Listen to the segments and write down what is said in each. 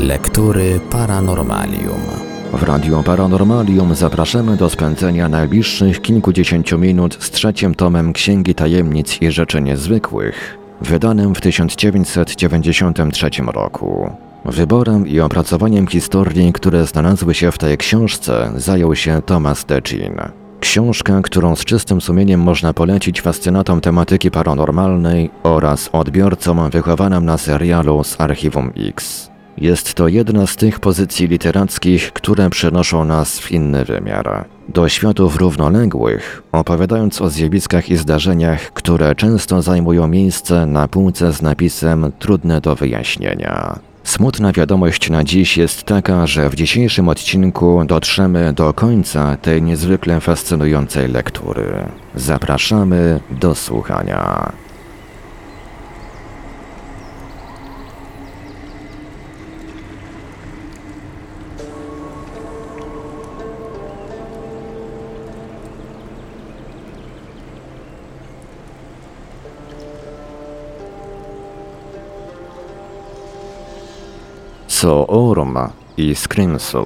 Lektury Paranormalium. W Radio Paranormalium zapraszamy do spędzenia najbliższych kilkudziesięciu minut z trzecim tomem Księgi Tajemnic i Rzeczy Niezwykłych, wydanym w 1993 roku. Wyborem i opracowaniem historii, które znalazły się w tej książce, zajął się Thomas Decin. Książka, którą z czystym sumieniem można polecić fascynatom tematyki paranormalnej oraz odbiorcom wychowanym na serialu z Archiwum X. Jest to jedna z tych pozycji literackich, które przenoszą nas w inny wymiar. Do światów równoległych, opowiadając o zjawiskach i zdarzeniach, które często zajmują miejsce na półce z napisem trudne do wyjaśnienia. Smutna wiadomość na dziś jest taka, że w dzisiejszym odcinku dotrzemy do końca tej niezwykle fascynującej lektury. Zapraszamy do słuchania. Soorm i Skrimsel.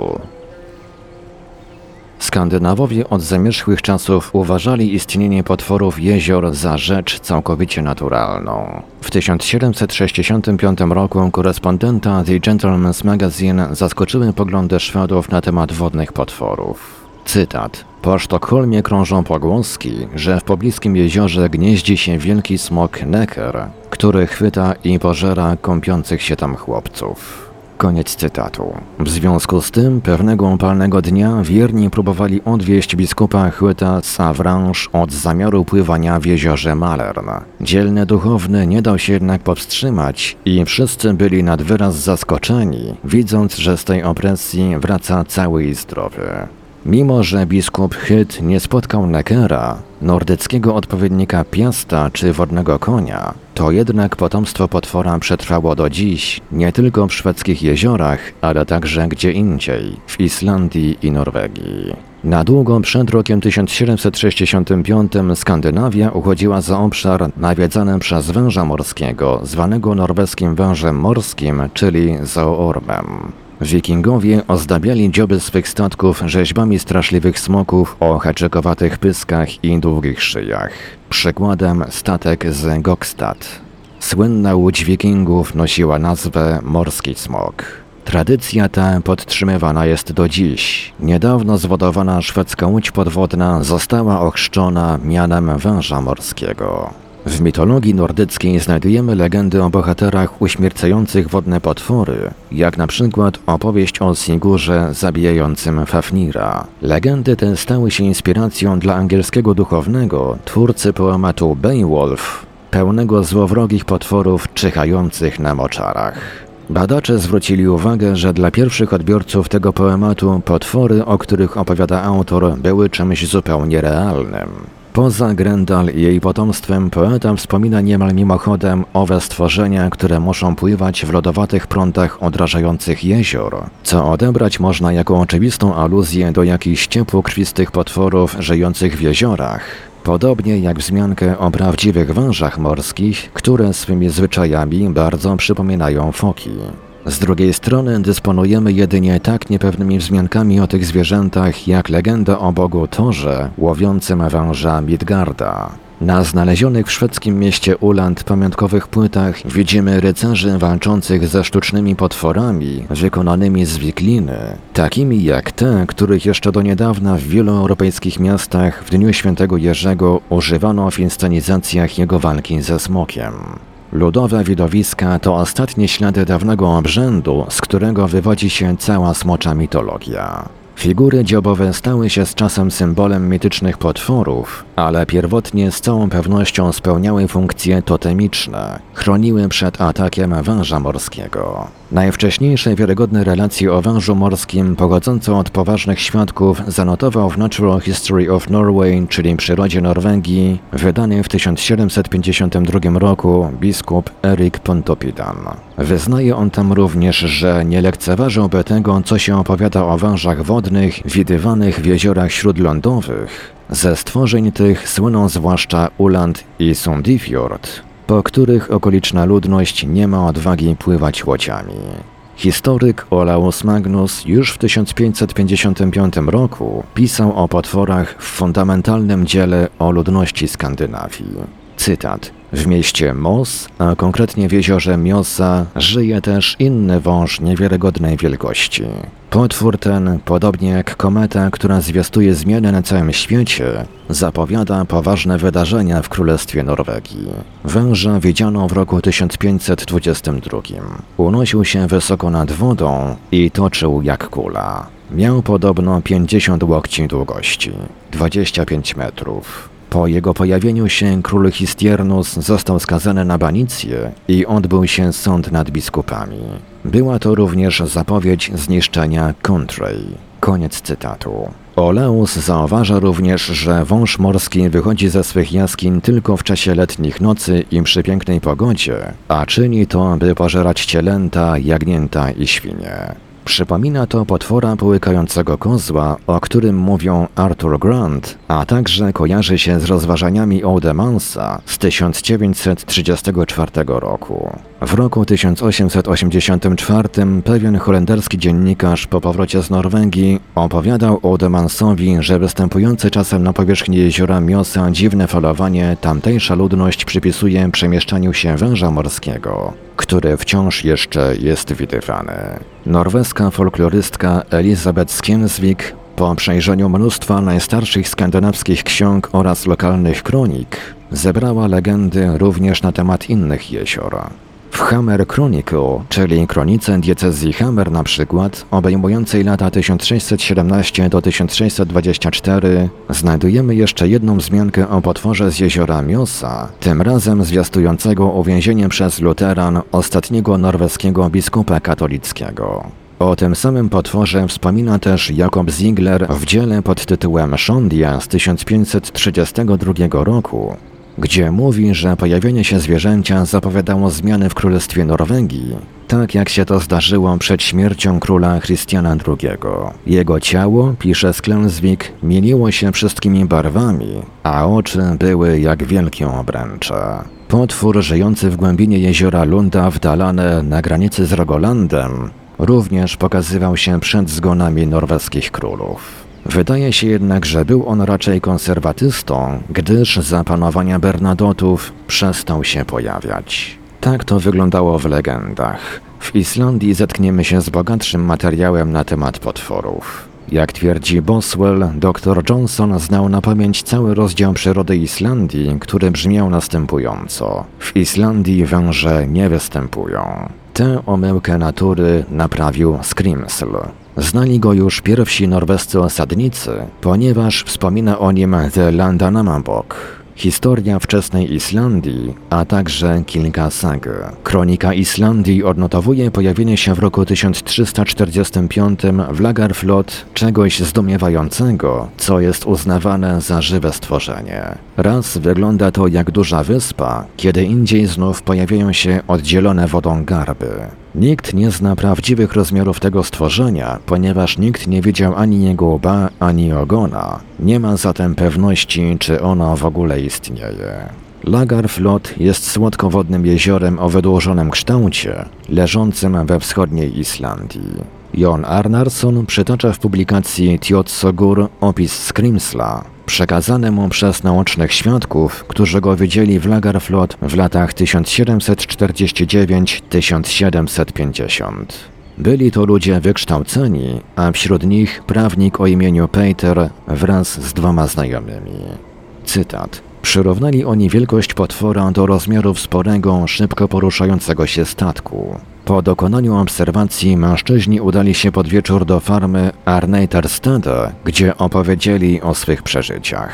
Skandynawowie od zamierzchłych czasów uważali istnienie potworów jezior za rzecz całkowicie naturalną. W 1765 roku korespondenta The Gentleman's Magazine zaskoczyły poglądy Szwedów na temat wodnych potworów. Cytat. Po Sztokholmie krążą pogłoski, że w pobliskim jeziorze gnieździ się wielki smok Necker, który chwyta i pożera kąpiących się tam chłopców. Koniec cytatu. W związku z tym pewnego upalnego dnia wierni próbowali odwieść biskupa Chłyta z Avranches od zamiaru pływania w jeziorze Malern. Dzielny duchowny nie dał się jednak powstrzymać i wszyscy byli nad wyraz zaskoczeni, widząc, że z tej opresji wraca cały i zdrowy. Mimo, że biskup Hyt nie spotkał Nekera, nordyckiego odpowiednika piasta czy wodnego konia, to jednak potomstwo potwora przetrwało do dziś nie tylko w szwedzkich jeziorach, ale także gdzie indziej, w Islandii i Norwegii. Na długo przed rokiem 1765 Skandynawia uchodziła za obszar nawiedzany przez węża morskiego, zwanego norweskim wężem morskim, czyli Zoormem. Wikingowie ozdabiali dzioby swych statków rzeźbami straszliwych smoków o haczykowatych pyskach i długich szyjach. Przykładem statek z Gokstad. Słynna łódź wikingów nosiła nazwę Morski Smok. Tradycja ta podtrzymywana jest do dziś. Niedawno zwodowana szwedzka łódź podwodna została ochrzczona mianem węża morskiego. W mitologii nordyckiej znajdujemy legendy o bohaterach uśmiercających wodne potwory, jak na przykład opowieść o Sigurze zabijającym Fafnira. Legendy te stały się inspiracją dla angielskiego duchownego, twórcy poematu Beowulf, pełnego złowrogich potworów czyhających na moczarach. Badacze zwrócili uwagę, że dla pierwszych odbiorców tego poematu potwory, o których opowiada autor, były czymś zupełnie realnym. Poza Grendal i jej potomstwem poeta wspomina niemal mimochodem owe stworzenia, które muszą pływać w lodowatych prądach odrażających jezior, co odebrać można jako oczywistą aluzję do jakichś ciepłokrwistych potworów żyjących w jeziorach. Podobnie jak wzmiankę o prawdziwych wężach morskich, które swymi zwyczajami bardzo przypominają foki. Z drugiej strony dysponujemy jedynie tak niepewnymi wzmiankami o tych zwierzętach, jak legenda o bogu Torze, łowiącym węża Midgarda. Na znalezionych w szwedzkim mieście Uland pamiątkowych płytach widzimy rycerzy walczących ze sztucznymi potworami wykonanymi z wikliny, takimi jak te, których jeszcze do niedawna w wielu europejskich miastach w Dniu Świętego Jerzego używano w inscenizacjach jego walki ze smokiem. Ludowe widowiska to ostatnie ślady dawnego obrzędu, z którego wywodzi się cała smocza mitologia. Figury dziobowe stały się z czasem symbolem mitycznych potworów, ale pierwotnie z całą pewnością spełniały funkcje totemiczne, chroniły przed atakiem węża morskiego. Najwcześniejsze wiarygodne relacje o wężu morskim pochodzące od poważnych świadków zanotował w Natural History of Norway, czyli przyrodzie Norwegii, wydany w 1752 roku biskup Erik Pontopidan. Wyznaje on tam również, że nie lekceważyłby tego, co się opowiada o wężach wodnych widywanych w jeziorach śródlądowych. Ze stworzeń tych słyną zwłaszcza Uland i Sundifjord, po których okoliczna ludność nie ma odwagi pływać łodziami. Historyk Olaus Magnus już w 1555 roku pisał o potworach w fundamentalnym dziele o ludności Skandynawii. Cytat. W mieście Mos, a konkretnie w jeziorze Miosa, żyje też inny wąż niewiarygodnej wielkości. Potwór ten, podobnie jak kometa, która zwiastuje zmiany na całym świecie, zapowiada poważne wydarzenia w Królestwie Norwegii. Węża widziano w roku 1522. Unosił się wysoko nad wodą i toczył jak kula. Miał podobno 50 łokci długości, 25 metrów. Po jego pojawieniu się król Histiernus został skazany na banicję i odbył się sąd nad biskupami. Była to również zapowiedź zniszczenia Contray. Koniec cytatu. Oleus zauważa również, że wąż morski wychodzi ze swych jaskiń tylko w czasie letnich nocy i przy pięknej pogodzie, a czyni to, by pożerać cielęta, jagnięta i świnie. Przypomina to potwora połykającego kozła, o którym mówią Arthur Grant, a także kojarzy się z rozważaniami Oudemansa z 1934 roku. W roku 1884 pewien holenderski dziennikarz po powrocie z Norwegii opowiadał Oudemansowi, że występujące czasem na powierzchni jeziora Miosa dziwne falowanie tamtejsza ludność przypisuje przemieszczaniu się węża morskiego, który wciąż jeszcze jest widywany. Norweska folklorystka Elizabeth Skiensvik po przejrzeniu mnóstwa najstarszych skandynawskich ksiąg oraz lokalnych kronik zebrała legendy również na temat innych jezior. W Hammer Chronicle, czyli kronice diecezji Hammer na przykład, obejmującej lata 1617 do 1624, znajdujemy jeszcze jedną wzmiankę o potworze z jeziora Miosa, tym razem zwiastującego uwięzienie przez luteran ostatniego norweskiego biskupa katolickiego. O tym samym potworze wspomina też Jakob Ziegler w dziele pod tytułem Szondia z 1532 roku, gdzie mówi, że pojawienie się zwierzęcia zapowiadało zmiany w Królestwie Norwegii, tak jak się to zdarzyło przed śmiercią króla Christiana II. Jego ciało, pisze Sklenswik, mieniło się wszystkimi barwami, a oczy były jak wielkie obręcze. Potwór żyjący w głębinie jeziora Lunda w Dalane na granicy z Rogolandem również pokazywał się przed zgonami norweskich królów. Wydaje się jednak, że był on raczej konserwatystą, gdyż za panowania Bernadotów przestał się pojawiać. Tak to wyglądało w legendach. W Islandii zetkniemy się z bogatszym materiałem na temat potworów. Jak twierdzi Boswell, dr Johnson znał na pamięć cały rozdział przyrody Islandii, który brzmiał następująco. W Islandii węże nie występują. Tę omyłkę natury naprawił Scrimsl. Znali go już pierwsi norwescy osadnicy, ponieważ wspomina o nim The Landanamabok, historia wczesnej Islandii, a także kilka sag. Kronika Islandii odnotowuje pojawienie się w roku 1345 w Lagarflot czegoś zdumiewającego, co jest uznawane za żywe stworzenie. Raz wygląda to jak duża wyspa, kiedy indziej znów pojawiają się oddzielone wodą garby. Nikt nie zna prawdziwych rozmiarów tego stworzenia, ponieważ nikt nie widział ani jego łba, ani ogona. Nie ma zatem pewności, czy ono w ogóle istnieje. Lagarflot jest słodkowodnym jeziorem o wydłużonym kształcie, leżącym we wschodniej Islandii. Jon Arnarsson przytacza w publikacji Tjotsogur opis Skrimsla, przekazany mu przez naocznych świadków, którzy go widzieli w Lagarflot w latach 1749-1750. Byli to ludzie wykształceni, a wśród nich prawnik o imieniu Peter wraz z dwoma znajomymi. Cytat. Przyrównali oni wielkość potwora do rozmiarów sporego, szybko poruszającego się statku. Po dokonaniu obserwacji mężczyźni udali się pod wieczór do farmy Arneitarstede, gdzie opowiedzieli o swych przeżyciach.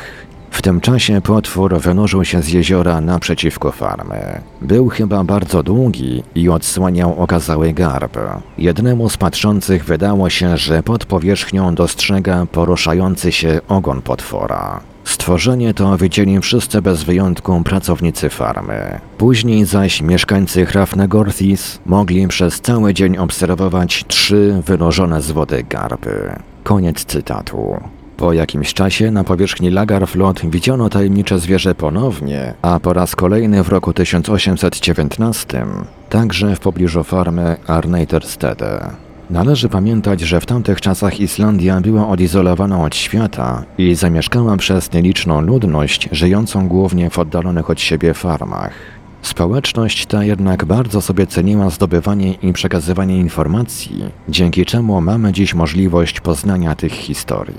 W tym czasie potwór wynurzył się z jeziora naprzeciwko farmy. Był chyba bardzo długi i odsłaniał okazały garb. Jednemu z patrzących wydało się, że pod powierzchnią dostrzega poruszający się ogon potwora. Stworzenie to widzieli wszyscy bez wyjątku pracownicy farmy. Później zaś mieszkańcy Hrafnegorthis mogli przez cały dzień obserwować trzy wynożone z wody garby. Koniec cytatu. Po jakimś czasie na powierzchni Lagarflot widziano tajemnicze zwierzę ponownie, a po raz kolejny w roku 1819. także w pobliżu farmy Arneiterstede. Należy pamiętać, że w tamtych czasach Islandia była odizolowana od świata i zamieszkała przez nieliczną ludność żyjącą głównie w oddalonych od siebie farmach. Społeczność ta jednak bardzo sobie ceniła zdobywanie i przekazywanie informacji, dzięki czemu mamy dziś możliwość poznania tych historii.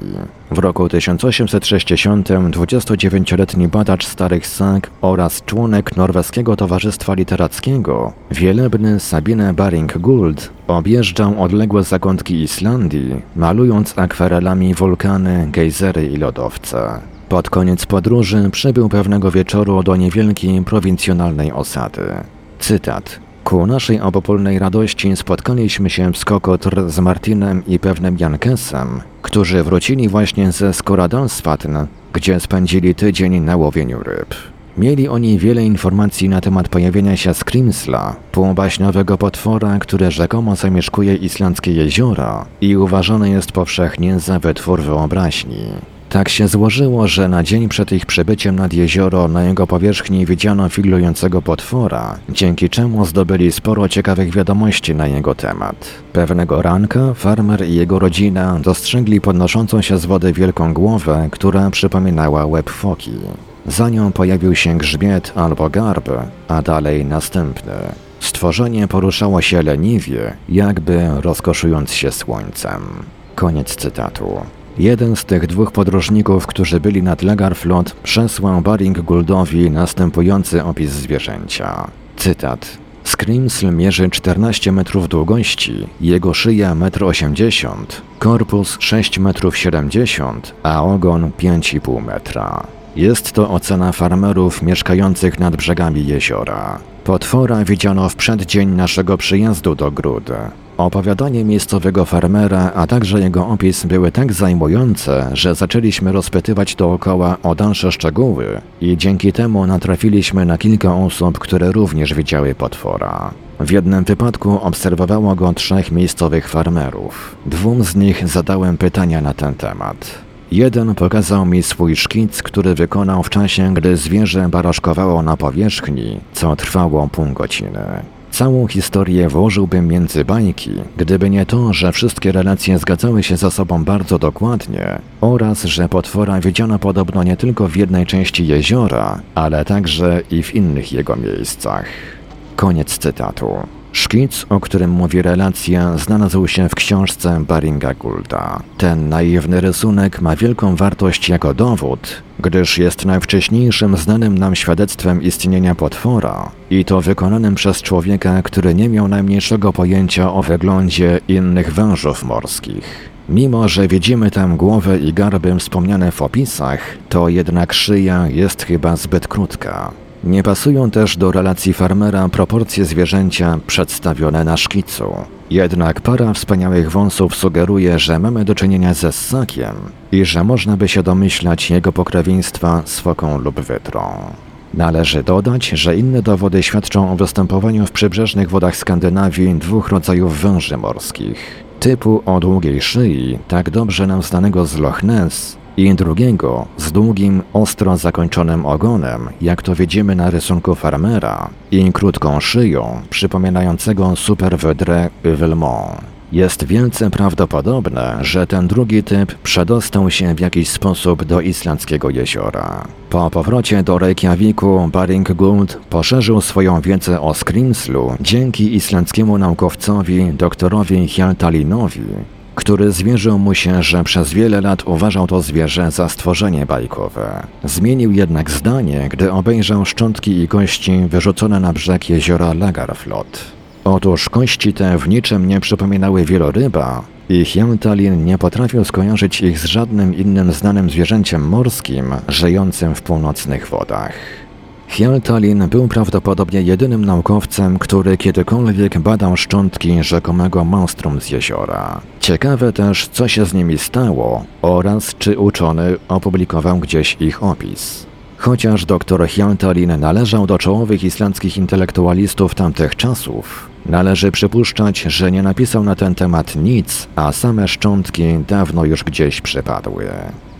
W roku 1860 29-letni badacz Starych Sag oraz członek Norweskiego Towarzystwa Literackiego, wielebny Sabine Baring-Gould, objeżdżał odległe zakątki Islandii, malując akwarelami wulkany, gejzery i lodowce. Pod koniec podróży przybył pewnego wieczoru do niewielkiej prowincjonalnej osady. Cytat. Ku naszej obopólnej radości spotkaliśmy się w Skokotr z Martinem i pewnym Jankesem, którzy wrócili właśnie ze Skoradalsvatn, gdzie spędzili tydzień na łowieniu ryb. Mieli oni wiele informacji na temat pojawienia się Skrimsla, półbaśniowego potwora, który rzekomo zamieszkuje islandzkie jeziora i uważany jest powszechnie za wytwór wyobraźni. Tak się złożyło, że na dzień przed ich przybyciem nad jezioro na jego powierzchni widziano figlującego potwora, dzięki czemu zdobyli sporo ciekawych wiadomości na jego temat. Pewnego ranka farmer i jego rodzina dostrzegli podnoszącą się z wody wielką głowę, która przypominała łeb foki. Za nią pojawił się grzbiet albo garb, a dalej następny. Stworzenie poruszało się leniwie, jakby rozkoszując się słońcem. Koniec cytatu. Jeden z tych dwóch podróżników, którzy byli nad Lagarflot, przesłał Baring Guldowi następujący opis zwierzęcia. Cytat. Scrimsl mierzy 14 metrów długości, jego szyja 1,80 m, korpus 6,70 m, a ogon 5,5 metra. Jest to ocena farmerów mieszkających nad brzegami jeziora. Potwora widziano w przeddzień naszego przyjazdu do Grud. Opowiadanie miejscowego farmera, a także jego opis były tak zajmujące, że zaczęliśmy rozpytywać dookoła o dalsze szczegóły i dzięki temu natrafiliśmy na kilka osób, które również widziały potwora. W jednym wypadku obserwowało go trzech miejscowych farmerów. Dwóm z nich zadałem pytania na ten temat. Jeden pokazał mi swój szkic, który wykonał w czasie, gdy zwierzę baraszkowało na powierzchni, co trwało pół godziny. Całą historię włożyłbym między bajki, gdyby nie to, że wszystkie relacje zgadzały się ze sobą bardzo dokładnie oraz, że potwora widziano podobno nie tylko w jednej części jeziora, ale także i w innych jego miejscach. Koniec cytatu. Szkic, o którym mówi relacja, znalazł się w książce Baringa Goulda. Ten naiwny rysunek ma wielką wartość jako dowód, gdyż jest najwcześniejszym znanym nam świadectwem istnienia potwora i to wykonanym przez człowieka, który nie miał najmniejszego pojęcia o wyglądzie innych wężów morskich. Mimo, że widzimy tam głowę i garbę wspomniane w opisach, to jednak szyja jest chyba zbyt krótka. Nie pasują też do relacji farmera proporcje zwierzęcia przedstawione na szkicu. Jednak para wspaniałych wąsów sugeruje, że mamy do czynienia ze ssakiem i że można by się domyślać jego pokrewieństwa z foką lub wytrą. Należy dodać, że inne dowody świadczą o występowaniu w przybrzeżnych wodach Skandynawii dwóch rodzajów węży morskich. Typu o długiej szyi, tak dobrze nam znanego z Loch Ness, i drugiego z długim, ostro zakończonym ogonem, jak to widzimy na rysunku farmera, i krótką szyją, przypominającego superwydrę Yvelmont. Jest wielce prawdopodobne, że ten drugi typ przedostał się w jakiś sposób do islandzkiego jeziora. Po powrocie do Reykjaviku Baring Gould poszerzył swoją wiedzę o Skrimslu dzięki islandzkiemu naukowcowi doktorowi Hjaltalinowi, który zwierzył mu się, że przez wiele lat uważał to zwierzę za stworzenie bajkowe. Zmienił jednak zdanie, gdy obejrzał szczątki i kości wyrzucone na brzeg jeziora Lagarflot. Otóż kości te w niczym nie przypominały wieloryba i Hjaltalin nie potrafił skojarzyć ich z żadnym innym znanym zwierzęciem morskim żyjącym w północnych wodach. Hjaltalin był prawdopodobnie jedynym naukowcem, który kiedykolwiek badał szczątki rzekomego monstrum z jeziora. Ciekawe też, co się z nimi stało oraz czy uczony opublikował gdzieś ich opis. Chociaż dr Hjaltalin należał do czołowych islandzkich intelektualistów tamtych czasów, należy przypuszczać, że nie napisał na ten temat nic, a same szczątki dawno już gdzieś przypadły.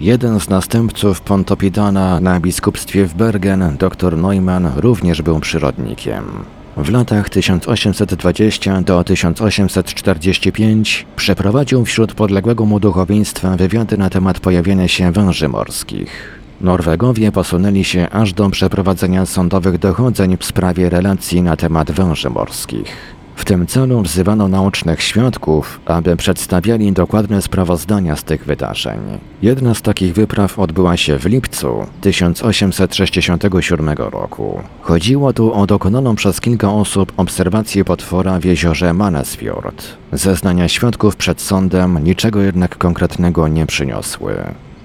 Jeden z następców Pontopidana na biskupstwie w Bergen, dr Neumann, również był przyrodnikiem. W latach 1820 do 1845 przeprowadził wśród podległego mu duchowieństwa wywiady na temat pojawienia się węży morskich. Norwegowie posunęli się aż do przeprowadzenia sądowych dochodzeń w sprawie relacji na temat węży morskich. W tym celu wzywano naocznych świadków, aby przedstawiali dokładne sprawozdania z tych wydarzeń. Jedna z takich wypraw odbyła się w lipcu 1867 roku. Chodziło tu o dokonaną przez kilka osób obserwację potwora w jeziorze Manasfjord. Zeznania świadków przed sądem niczego jednak konkretnego nie przyniosły.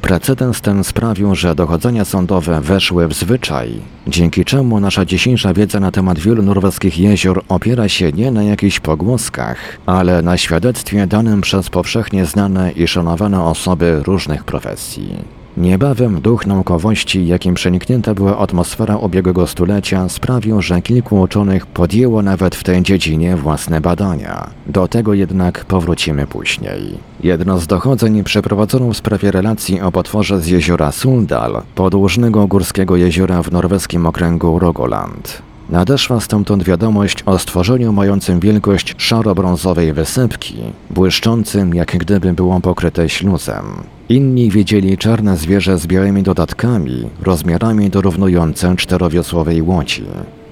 Precedens ten sprawił, że dochodzenia sądowe weszły w zwyczaj, dzięki czemu nasza dzisiejsza wiedza na temat wielu norweskich jezior opiera się nie na jakichś pogłoskach, ale na świadectwie danym przez powszechnie znane i szanowane osoby różnych profesji. Niebawem duch naukowości, jakim przeniknięta była atmosfera ubiegłego stulecia, sprawił, że kilku uczonych podjęło nawet w tej dziedzinie własne badania. Do tego jednak powrócimy później. Jedno z dochodzeń przeprowadzono w sprawie relacji o potworze z jeziora Suldal, podłużnego górskiego jeziora w norweskim okręgu Rogoland. Nadeszła stamtąd wiadomość o stworzeniu mającym wielkość szaro-brązowej wysypki, błyszczącym jak gdyby było pokryte śluzem. Inni widzieli czarne zwierzę z białymi dodatkami, rozmiarami dorównujące czterowiosłowej łodzi.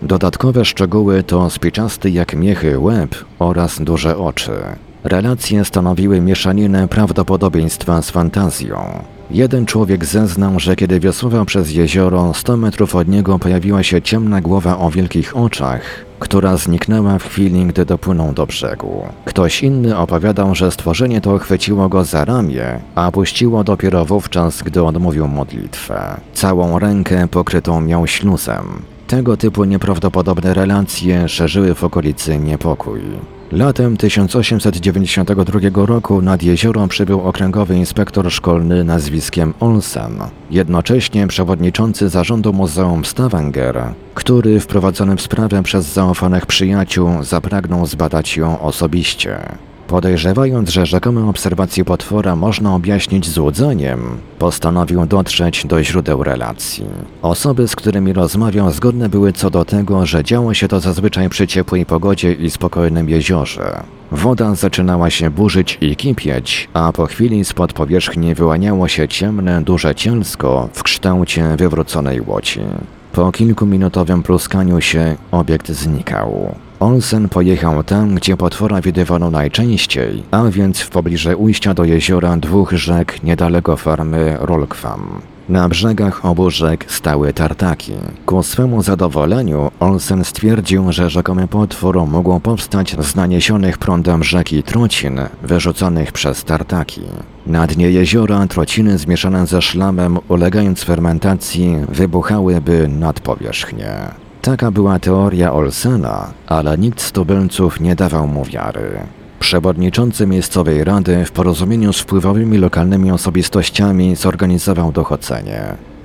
Dodatkowe szczegóły to spiczasty jak miechy łeb oraz duże oczy. Relacje stanowiły mieszaninę prawdopodobieństwa z fantazją. Jeden człowiek zeznał, że kiedy wiosłował przez jezioro, 100 metrów od niego pojawiła się ciemna głowa o wielkich oczach, która zniknęła w chwili, gdy dopłynął do brzegu. Ktoś inny opowiadał, że stworzenie to chwyciło go za ramię, a puściło dopiero wówczas, gdy odmówił modlitwę. Całą rękę pokrytą miał śluzem. Tego typu nieprawdopodobne relacje szerzyły w okolicy niepokój. Latem 1892 roku nad jezioro przybył okręgowy inspektor szkolny nazwiskiem Olsen, jednocześnie przewodniczący zarządu Muzeum Stavanger, który wprowadzony w sprawę przez zaufanych przyjaciół zapragnął zbadać ją osobiście. Podejrzewając, że rzekome obserwacje potwora można objaśnić złudzeniem, postanowił dotrzeć do źródeł relacji. Osoby, z którymi rozmawiał, zgodne były co do tego, że działo się to zazwyczaj przy ciepłej pogodzie i spokojnym jeziorze. Woda zaczynała się burzyć i kipieć, a po chwili spod powierzchni wyłaniało się ciemne, duże cielsko w kształcie wywróconej łodzi. Po kilkuminutowym pluskaniu się obiekt znikał. Olsen pojechał tam, gdzie potwora widywano najczęściej, a więc w pobliżu ujścia do jeziora dwóch rzek niedaleko farmy Rolkwam. Na brzegach obu rzek stały tartaki. Ku swemu zadowoleniu Olsen stwierdził, że rzekomy potwór mógł powstać z naniesionych prądem rzeki trocin wyrzuconych przez tartaki. Na dnie jeziora trociny zmieszane ze szlamem, ulegając fermentacji, wybuchałyby nad powierzchnię. Taka była teoria Olsena, ale nikt z tubylców nie dawał mu wiary. Przewodniczący miejscowej rady w porozumieniu z wpływowymi lokalnymi osobistościami zorganizował dochodzenie.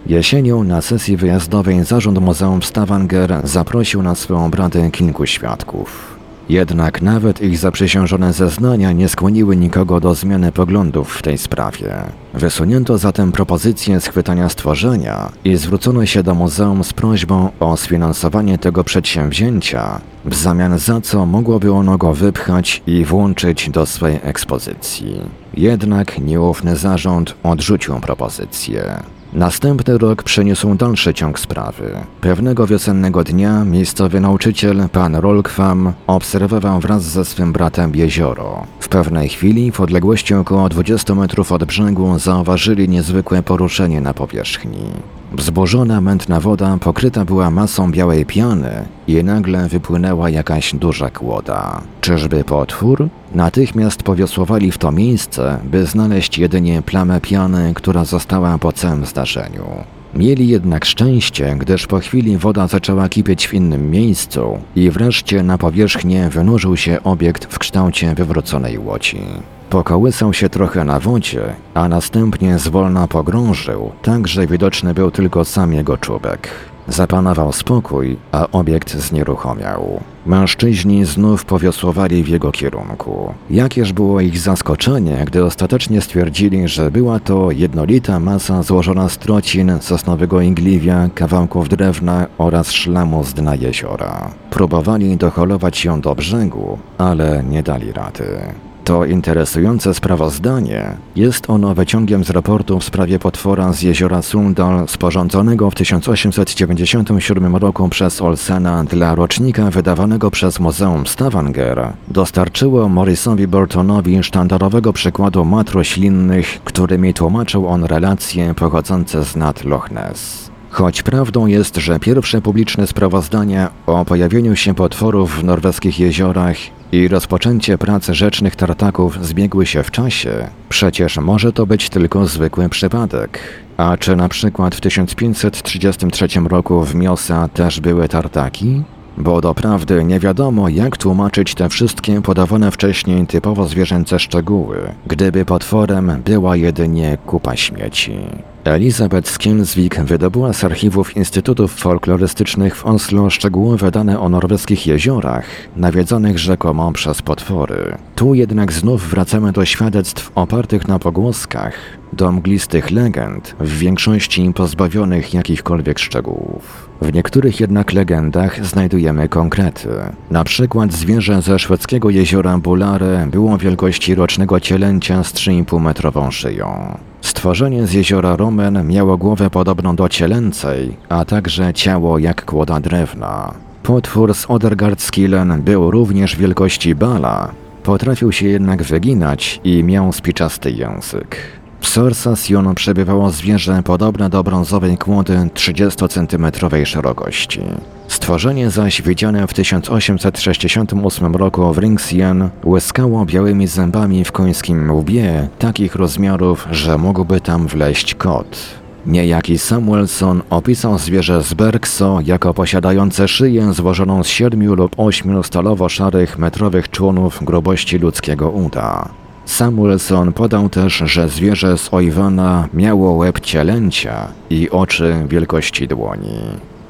Jesienią na sesji wyjazdowej zarząd Muzeum Stavanger zaprosił na swoją obradę kilku świadków. Jednak nawet ich zaprzysiężone zeznania nie skłoniły nikogo do zmiany poglądów w tej sprawie. Wysunięto zatem propozycję schwytania stworzenia i zwrócono się do muzeum z prośbą o sfinansowanie tego przedsięwzięcia, w zamian za co mogłoby ono go wypchać i włączyć do swojej ekspozycji. Jednak nieufny zarząd odrzucił propozycję. Następny rok przyniósł dalszy ciąg sprawy. Pewnego wiosennego dnia miejscowy nauczyciel, pan Rolkwam, obserwował wraz ze swym bratem jezioro. W pewnej chwili, w odległości około 20 metrów od brzegu, zauważyli niezwykłe poruszenie na powierzchni. Wzburzona, mętna woda pokryta była masą białej piany i nagle wypłynęła jakaś duża kłoda. Czyżby potwór? Natychmiast powiosłowali w to miejsce, by znaleźć jedynie plamę piany, która została po całym zdarzeniu. Mieli jednak szczęście, gdyż po chwili woda zaczęła kipieć w innym miejscu i wreszcie na powierzchnię wynurzył się obiekt w kształcie wywróconej łodzi. Pokołysał się trochę na wodzie, a następnie zwolna pogrążył, tak że widoczny był tylko sam jego czubek. Zapanował spokój, a obiekt znieruchomiał. Mężczyźni znów powiosłowali w jego kierunku. Jakież było ich zaskoczenie, gdy ostatecznie stwierdzili, że była to jednolita masa złożona z trocin, sosnowego igliwia, kawałków drewna oraz szlamu z dna jeziora. Próbowali doholować ją do brzegu, ale nie dali rady. To interesujące sprawozdanie. Jest ono wyciągiem z raportu w sprawie potwora z jeziora Sundal sporządzonego w 1897 roku przez Olsena dla rocznika wydawanego przez Muzeum Stavanger. Dostarczyło Morrisowi Burtonowi sztandarowego przykładu mat roślinnych, którymi tłumaczył on relacje pochodzące z nad Loch Ness. Choć prawdą jest, że pierwsze publiczne sprawozdania o pojawieniu się potworów w norweskich jeziorach i rozpoczęcie prac rzecznych tartaków zbiegły się w czasie, przecież może to być tylko zwykły przypadek. A czy na przykład w 1533 roku w Miosa też były tartaki? Bo doprawdy nie wiadomo, jak tłumaczyć te wszystkie podawane wcześniej typowo zwierzęce szczegóły, gdyby potworem była jedynie kupa śmieci. Elizabeth Skinsvik wydobyła z archiwów Instytutów Folklorystycznych w Oslo szczegółowe dane o norweskich jeziorach, nawiedzonych rzekomo przez potwory. Tu jednak znów wracamy do świadectw opartych na pogłoskach, do mglistych legend, w większości pozbawionych jakichkolwiek szczegółów. W niektórych jednak legendach znajdujemy konkrety. Na przykład zwierzę ze szwedzkiego jeziora Bulare było wielkości rocznego cielęcia z 3,5 metrową szyją. Stworzenie z jeziora Romen miało głowę podobną do cielęcej, a także ciało jak kłoda drewna. Potwór z Odergardskillen był również wielkości bala, potrafił się jednak wyginać i miał spiczasty język. W Sorsasion przebywało zwierzę podobne do brązowej kłody 30-centymetrowej szerokości. Stworzenie zaś widziane w 1868 roku w Ringsien łyskało białymi zębami w końskim łbie takich rozmiarów, że mógłby tam wleść kot. Niejaki Samuelson opisał zwierzę z Bergso jako posiadające szyję złożoną z siedmiu lub ośmiu stalowo-szarych metrowych członów grubości ludzkiego uda. Samuelson podał też, że zwierzę z Ojwana miało łeb cielęcia i oczy wielkości dłoni.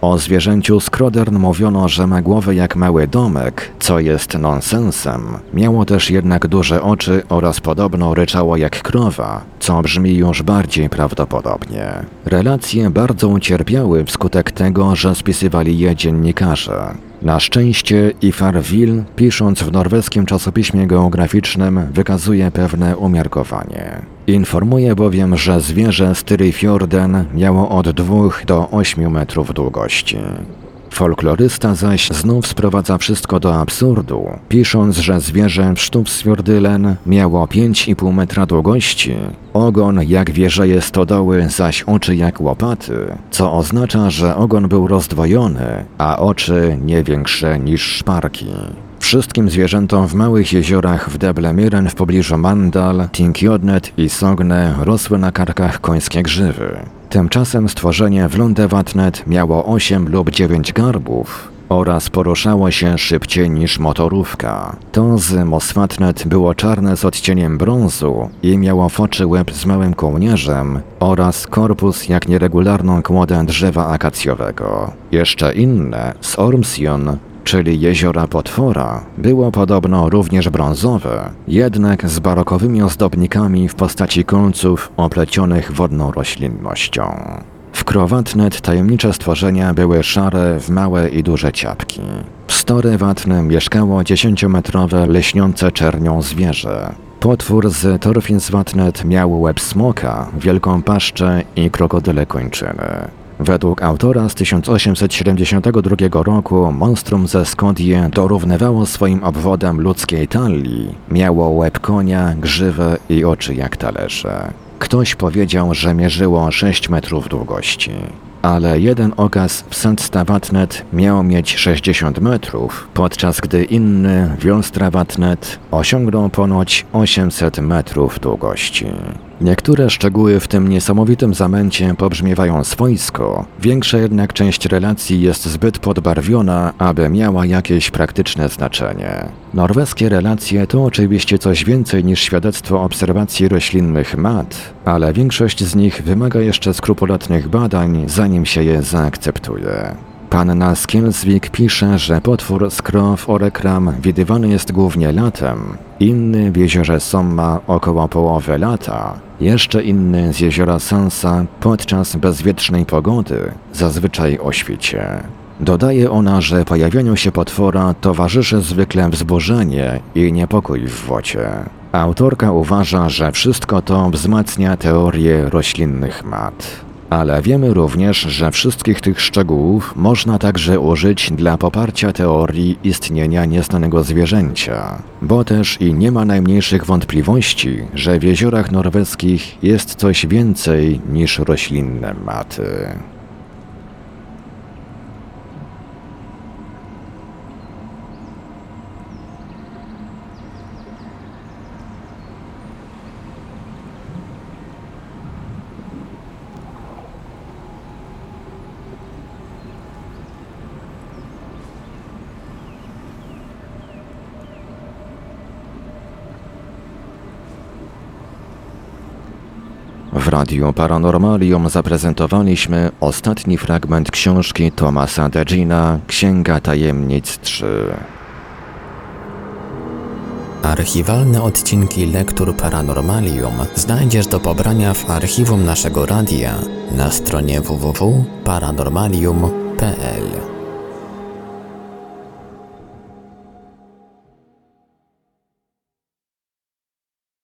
O zwierzęciu Skrodern mówiono, że ma głowę jak mały domek, co jest nonsensem. Miało też jednak duże oczy oraz podobno ryczało jak krowa, co brzmi już bardziej prawdopodobnie. Relacje bardzo ucierpiały wskutek tego, że spisywali je dziennikarze. Na szczęście Ifarville, pisząc w norweskim czasopiśmie geograficznym, wykazuje pewne umiarkowanie. Informuje bowiem, że zwierzę Styrifjorden miało od 2 do 8 metrów długości. Folklorysta zaś znów sprowadza wszystko do absurdu, pisząc, że zwierzę w Sztupsfjordylen miało 5,5 metra długości, ogon jak wieżeje stodoły, zaś oczy jak łopaty, co oznacza, że ogon był rozdwojony, a oczy nie większe niż szparki. Wszystkim zwierzętom w małych jeziorach w Deblemiren w pobliżu Mandal, Tinkjodnet i Sogne rosły na karkach końskie grzywy. Tymczasem stworzenie w Lundewatnet miało 8 lub 9 garbów oraz poruszało się szybciej niż motorówka. To z Mosfatnet było czarne z odcieniem brązu i miało foczy łeb z małym kołnierzem oraz korpus jak nieregularną kłodę drzewa akacjowego. Jeszcze inne, z Ormsion, czyli jeziora Potwora, było podobno również brązowe, jednak z barokowymi ozdobnikami w postaci końców oplecionych wodną roślinnością. W Krowatnet tajemnicze stworzenia były szare w małe i duże ciapki. W Story Watne mieszkało dziesięciometrowe, leśniące czernią zwierzę. Potwór z Torfinsvatnet miał łeb smoka, wielką paszczę i krokodyle kończyny. Według autora z 1872 roku monstrum ze Skodje dorównywało swoim obwodem ludzkiej talii. Miało łeb konia, grzywę i oczy jak talerze. Ktoś powiedział, że mierzyło 6 metrów długości. Ale jeden okaz w Sandstavatnet miał mieć 60 metrów, podczas gdy inny, Wiolstravatnet, osiągnął ponoć 800 metrów długości. Niektóre szczegóły w tym niesamowitym zamęcie pobrzmiewają swojsko, większa jednak część relacji jest zbyt podbarwiona, aby miała jakieś praktyczne znaczenie. Norweskie relacje to oczywiście coś więcej niż świadectwo obserwacji roślinnych mat, ale większość z nich wymaga jeszcze skrupulatnych badań, zanim się je zaakceptuje. Panna Skielsvik pisze, że potwór Skrow Orekram widywany jest głównie latem, inny w jeziorze Somma około połowy lata, jeszcze inny z jeziora Sansa podczas bezwietrznej pogody, zazwyczaj o świcie. Dodaje ona, że pojawieniu się potwora towarzyszy zwykle wzburzenie i niepokój w wodzie. Autorka uważa, że wszystko to wzmacnia teorię roślinnych mat. Ale wiemy również, że wszystkich tych szczegółów można także użyć dla poparcia teorii istnienia nieznanego zwierzęcia, bo też i nie ma najmniejszych wątpliwości, że w jeziorach norweskich jest coś więcej niż roślinne maty. W Radiu Paranormalium zaprezentowaliśmy ostatni fragment książki Tomasa Degina Księga Tajemnic 3. Archiwalne odcinki Lektur Paranormalium znajdziesz do pobrania w archiwum naszego radia na stronie www.paranormalium.pl